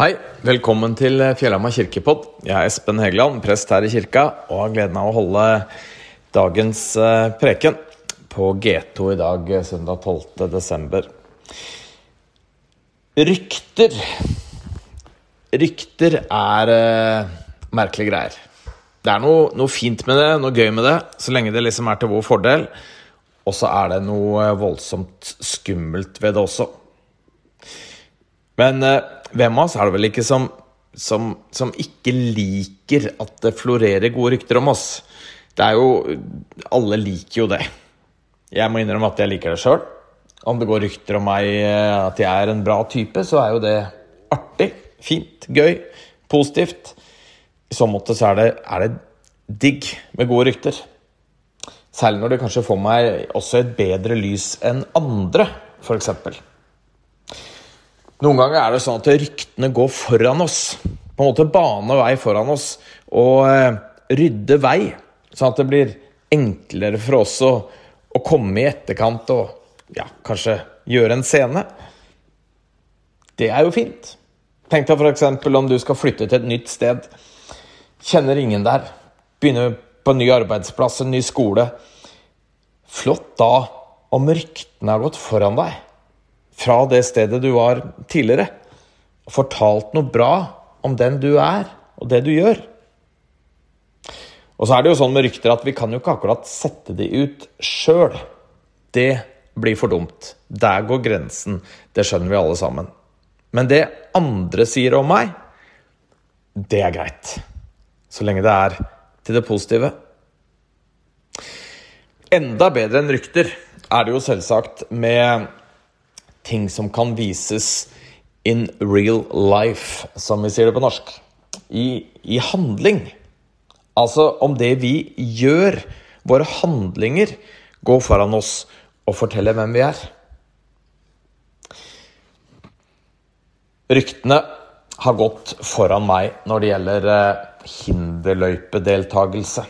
Hei, velkommen til Fjellhamar kirkepodd. Jeg er Espen Hegeland, prest her i kirka, og har gleden av å holde dagens eh, preken på G2 i dag, eh, søndag 12. desember. Rykter Rykter er uh, merkelige greier. Det er noe, noe, fint med det, noe gøy med det, så lenge det liksom er til vår fordel. Og så er det noe voldsomt skummelt ved det også. Men uh, hvem av oss er det vel ikke som, som, som, ikke liker at det florerer gode rykter om oss? Det er jo Alle liker jo det. Jeg må innrømme at jeg liker det sjøl. Om det går rykter om meg eh, at jeg er en bra type, så er jo det artig. Fint. Gøy. Positivt. I så måte så er det, er det digg med gode rykter. Særlig når det kanskje får meg også et bedre lys enn andre, f.eks. Noen ganger er det sånn at ryktene går foran oss. På en måte bane vei foran oss og eh, rydde vei. Sånn at det blir enklere for oss å, å komme i etterkant og ja, kanskje gjøre en scene. Det er jo fint. Tenk deg f.eks. om du skal flytte til et nytt sted. Kjenner ingen der. Begynner på en ny arbeidsplass, en ny skole. Flott da om ryktene har gått foran deg fra det stedet du var tidligere, og fortalt noe bra om den du er, og det du gjør. Og så er det jo sånn med rykter at vi kan jo ikke akkurat sette de ut sjøl. Det blir for dumt. Der går grensen. Det skjønner vi alle sammen. Men det andre sier om meg, det er greit. Så lenge det er til det positive. Enda bedre enn rykter er det jo selvsagt med ting som kan vises in real life, som vi sier det på norsk. I, i handling. Altså om det vi gjør, våre handlinger, går foran oss og forteller hvem vi er. Ryktene har gått foran meg når det gjelder eh, hinderløypedeltagelse.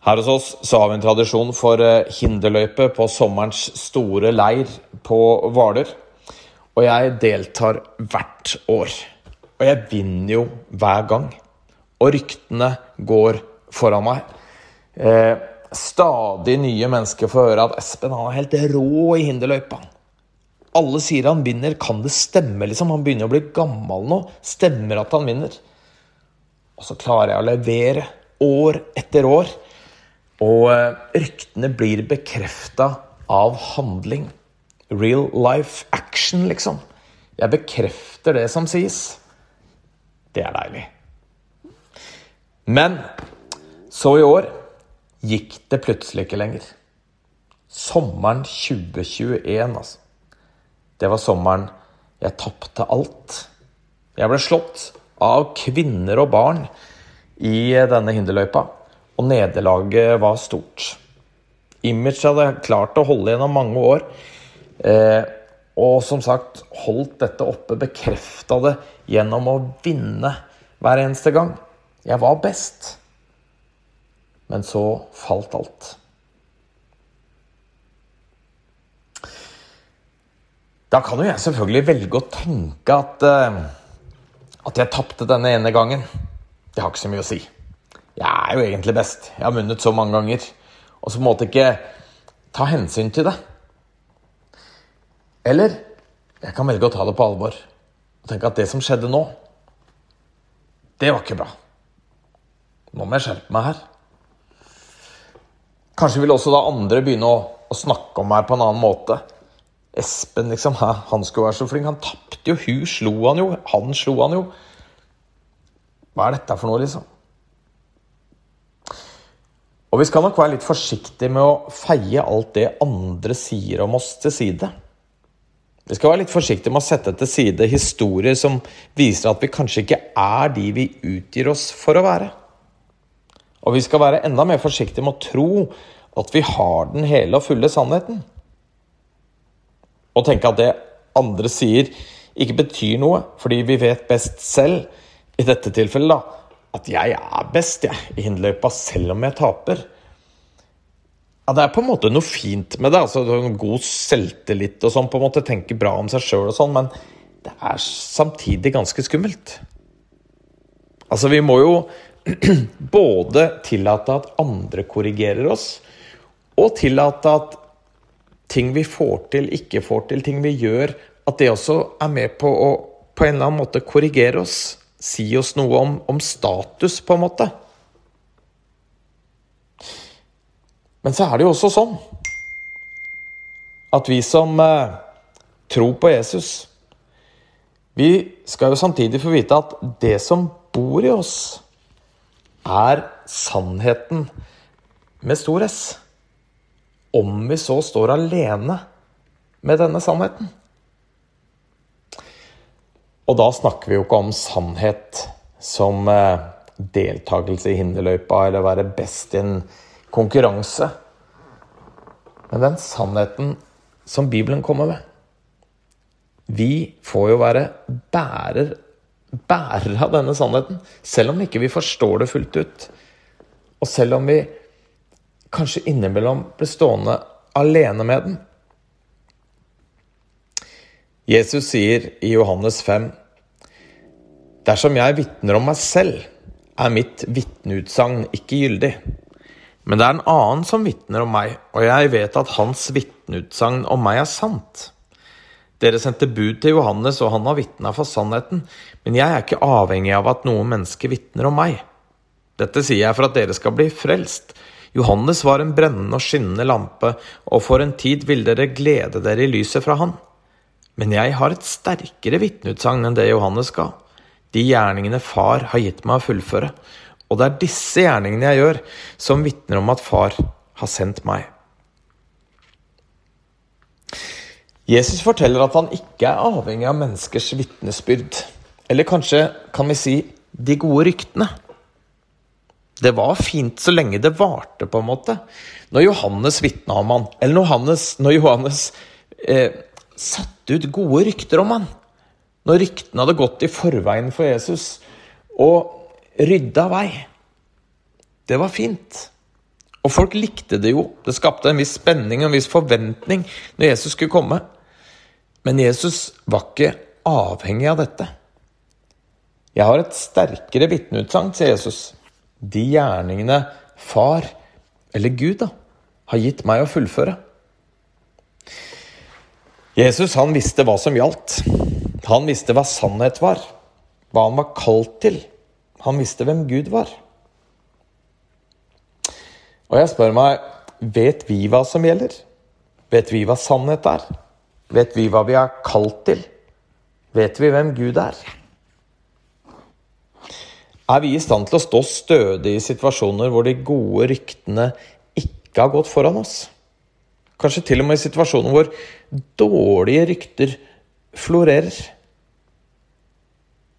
Her hos oss så har vi en tradisjon for eh, hinderløype på sommerens store leir på Hvaler. Og jeg deltar hvert år. Og jeg vinner jo hver gang. Og ryktene går foran meg. Eh, stadig nye mennesker får høre at Espen han er helt rå i hinderløypa. Alle sier han vinner. Kan det stemme, liksom? Han begynner å bli gammel nå. Stemmer at han vinner? Og så klarer jeg å levere år etter år. Og eh, ryktene blir bekrefta av handling. Real life action, liksom. Jeg bekrefter det som sies. Det er deilig. Men så i år gikk det plutselig ikke lenger. Sommeren 2021, altså. Det var sommeren jeg tapte alt. Jeg ble slått av kvinner og barn i denne hinderløypa og nederlaget var stort. Image hadde klart å holde gjennom mange år. Eh, og som sagt, holdt dette oppe, bekrefta det gjennom å vinne hver eneste gang. Jeg var best. Men så falt alt. Da kan jo jeg selvfølgelig velge å tenke at, uh, at jeg tapte denne ene gangen. Det har ikke så mye å si. Jeg er jo egentlig best. Jeg har vunnet så mange ganger. Og så på en ikke ta hensyn til det. Eller jeg kan velge å ta det på alvor og tenke at det som skjedde nå, det var ikke bra. Nå må jeg skjerpe meg her. Kanskje vil også da andre begynne å, å snakke om meg på en annen måte. Espen, liksom. Han skulle være så flink. Han tapte jo. Hun slo han jo. Han slo han jo. Hva er dette for noe, liksom? Og vi skal nok være litt forsiktige med å feie alt det andre sier om oss, til side. Vi skal være litt forsiktige med å sette til side historier som viser at vi kanskje ikke er de vi utgir oss for å være. Og vi skal være enda mer forsiktige med å tro at vi har den hele og fulle sannheten. Og tenke at det andre sier, ikke betyr noe, fordi vi vet best selv, i dette tilfellet, da, at jeg er best jeg, i hinderløypa, selv om jeg taper. Ja, Det er på en måte noe fint med det. altså God selvtillit og sånn, på en måte tenke bra om seg sjøl og sånn, men det er samtidig ganske skummelt. Altså, vi må jo både tillate at andre korrigerer oss, og tillate at ting vi får til, ikke får til, ting vi gjør, at det også er med på å på en eller annen måte korrigere oss. Si oss noe om, om status, på en måte. Men så er det jo også sånn at vi som eh, tror på Jesus, vi skal jo samtidig få vite at det som bor i oss, er sannheten med stor S. Om vi så står alene med denne sannheten. Og da snakker vi jo ikke om sannhet som eh, deltakelse i hinderløypa eller være best i en konkurranse. Men den sannheten som Bibelen kommer med. Vi får jo være bærer, bærer av denne sannheten, selv om ikke vi forstår det fullt ut. Og selv om vi kanskje innimellom blir stående alene med den. Jesus sier i Johannes 5.: Dersom jeg vitner om meg selv, er mitt vitneutsagn ikke gyldig. Men det er en annen som vitner om meg, og jeg vet at hans vitneutsagn om meg er sant. Dere sendte bud til Johannes, og han har vitna for sannheten, men jeg er ikke avhengig av at noen menneske vitner om meg. Dette sier jeg for at dere skal bli frelst. Johannes var en brennende og skinnende lampe, og for en tid ville dere glede dere i lyset fra han. Men jeg har et sterkere vitneutsagn enn det Johannes ga. De gjerningene far har gitt meg å fullføre. Og det er disse gjerningene jeg gjør, som vitner om at far har sendt meg. Jesus forteller at han ikke er avhengig av menneskers vitnesbyrd. Eller kanskje kan vi si de gode ryktene. Det var fint så lenge det varte, på en måte. Når Johannes vitna om han, eller når Johannes, når Johannes eh, satte ut gode rykter om han. Når ryktene hadde gått i forveien for Jesus og rydda vei. Det var fint. Og folk likte det jo. Det skapte en viss spenning og en viss forventning når Jesus skulle komme. Men Jesus var ikke avhengig av dette. Jeg har et sterkere vitneutsagn, sier Jesus. De gjerningene far, eller Gud, da, har gitt meg å fullføre. Jesus han visste hva som gjaldt. Han visste hva sannhet var, hva han var kalt til. Han visste hvem Gud var. Og jeg spør meg, vet vi hva som gjelder? Vet vi hva sannhet er? Vet vi hva vi er kalt til? Vet vi hvem Gud er? Er vi i stand til å stå stødig i situasjoner hvor de gode ryktene ikke har gått foran oss? Kanskje til og med i situasjoner hvor dårlige rykter florerer.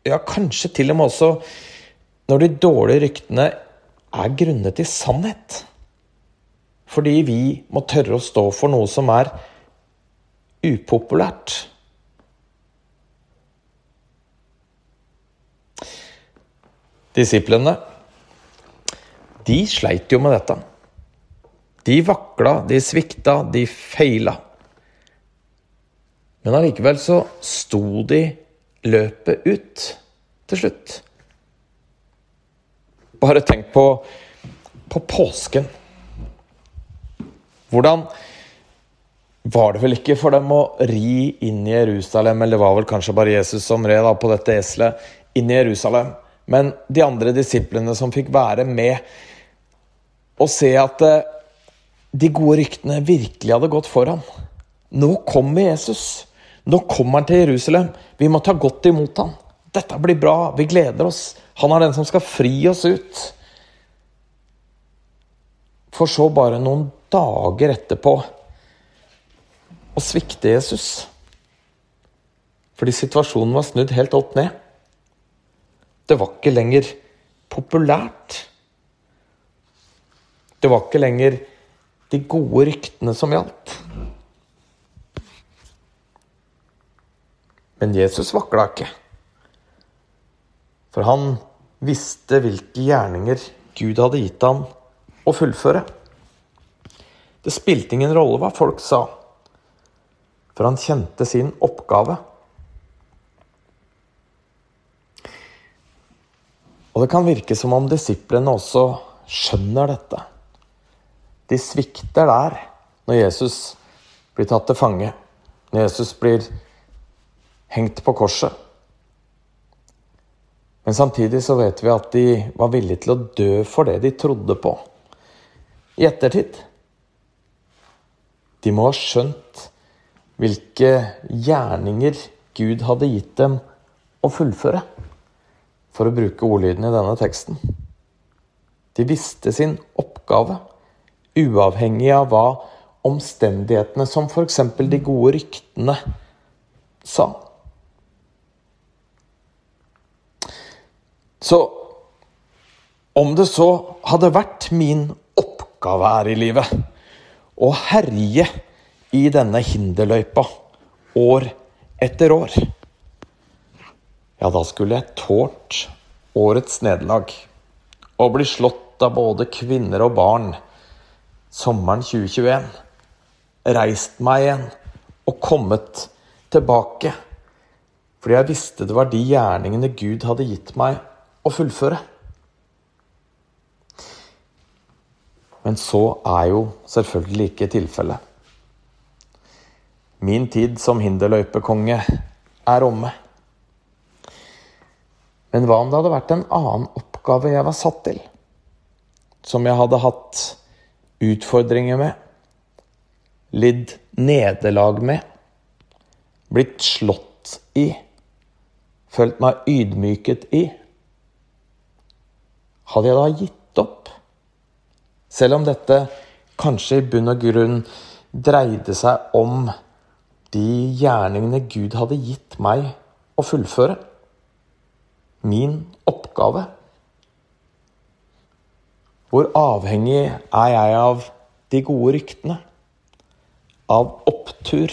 Ja, kanskje til og med også når de dårlige ryktene er grunnet i sannhet. Fordi vi må tørre å stå for noe som er upopulært. Disiplene, de sleit jo med dette. De vakla, de svikta, de feila. Men allikevel så sto de løpet ut til slutt. Bare tenk på, på påsken. Hvordan var det vel ikke for dem å ri inn i Jerusalem, eller det var vel kanskje bare Jesus som red på dette eselet inn i Jerusalem, men de andre disiplene som fikk være med og se at eh, de gode ryktene virkelig hadde gått foran. Nå kommer Jesus. Nå kommer han til Jerusalem. Vi må ta godt imot han. Dette blir bra. Vi gleder oss. Han er den som skal fri oss ut. For så bare noen dager etterpå å svikte Jesus. Fordi situasjonen var snudd helt opp ned. Det var ikke lenger populært. Det var ikke lenger de gode ryktene som gjaldt. Men Jesus vakla ikke. For han visste hvilke gjerninger Gud hadde gitt ham å fullføre. Det spilte ingen rolle hva folk sa, for han kjente sin oppgave. Og det kan virke som om disiplene også skjønner dette. De svikter der når Jesus blir tatt til fange, når Jesus blir hengt på korset. Men samtidig så vet vi at de var villige til å dø for det de trodde på. I ettertid. De må ha skjønt hvilke gjerninger Gud hadde gitt dem å fullføre, for å bruke ordlyden i denne teksten. De visste sin oppgave, uavhengig av hva omstendighetene, som f.eks. de gode ryktene, sa. Så om det så hadde vært min oppgave her i livet å herje i denne hinderløypa år etter år, ja, da skulle jeg tålt årets nederlag og bli slått av både kvinner og barn sommeren 2021. Reist meg igjen og kommet tilbake. Fordi jeg visste det var de gjerningene Gud hadde gitt meg å fullføre. Men så er jo selvfølgelig ikke tilfellet. Min tid som hinderløypekonge er omme. Men hva om det hadde vært en annen oppgave jeg var satt til? Som jeg hadde hatt utfordringer med, lidd nederlag med, blitt slått i, følt meg ydmyket i. Hadde jeg da gitt opp? Selv om dette kanskje i bunn og grunn dreide seg om de gjerningene Gud hadde gitt meg å fullføre. Min oppgave. Hvor avhengig er jeg av de gode ryktene? Av opptur?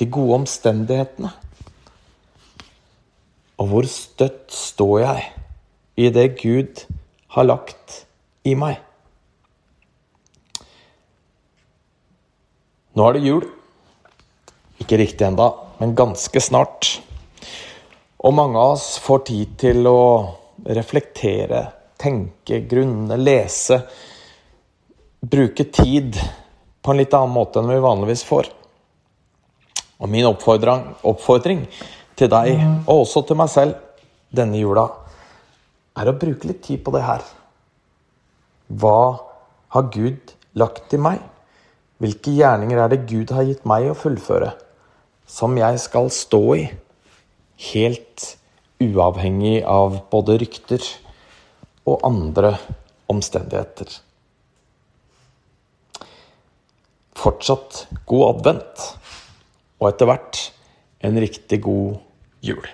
De gode omstendighetene? Og hvor støtt står jeg i det Gud har lagt i meg? Nå er det jul. Ikke riktig enda, men ganske snart. Og mange av oss får tid til å reflektere tenke, grunne, lese. Bruke tid på en litt annen måte enn vi vanligvis får. Og min oppfordring, oppfordring til deg, og også til meg selv denne jula, er å bruke litt tid på det her. Hva har Gud lagt i meg? Hvilke gjerninger er det Gud har gitt meg å fullføre, som jeg skal stå i, helt uavhengig av både rykter og andre omstendigheter. Fortsatt god advent, og etter hvert en riktig god jul.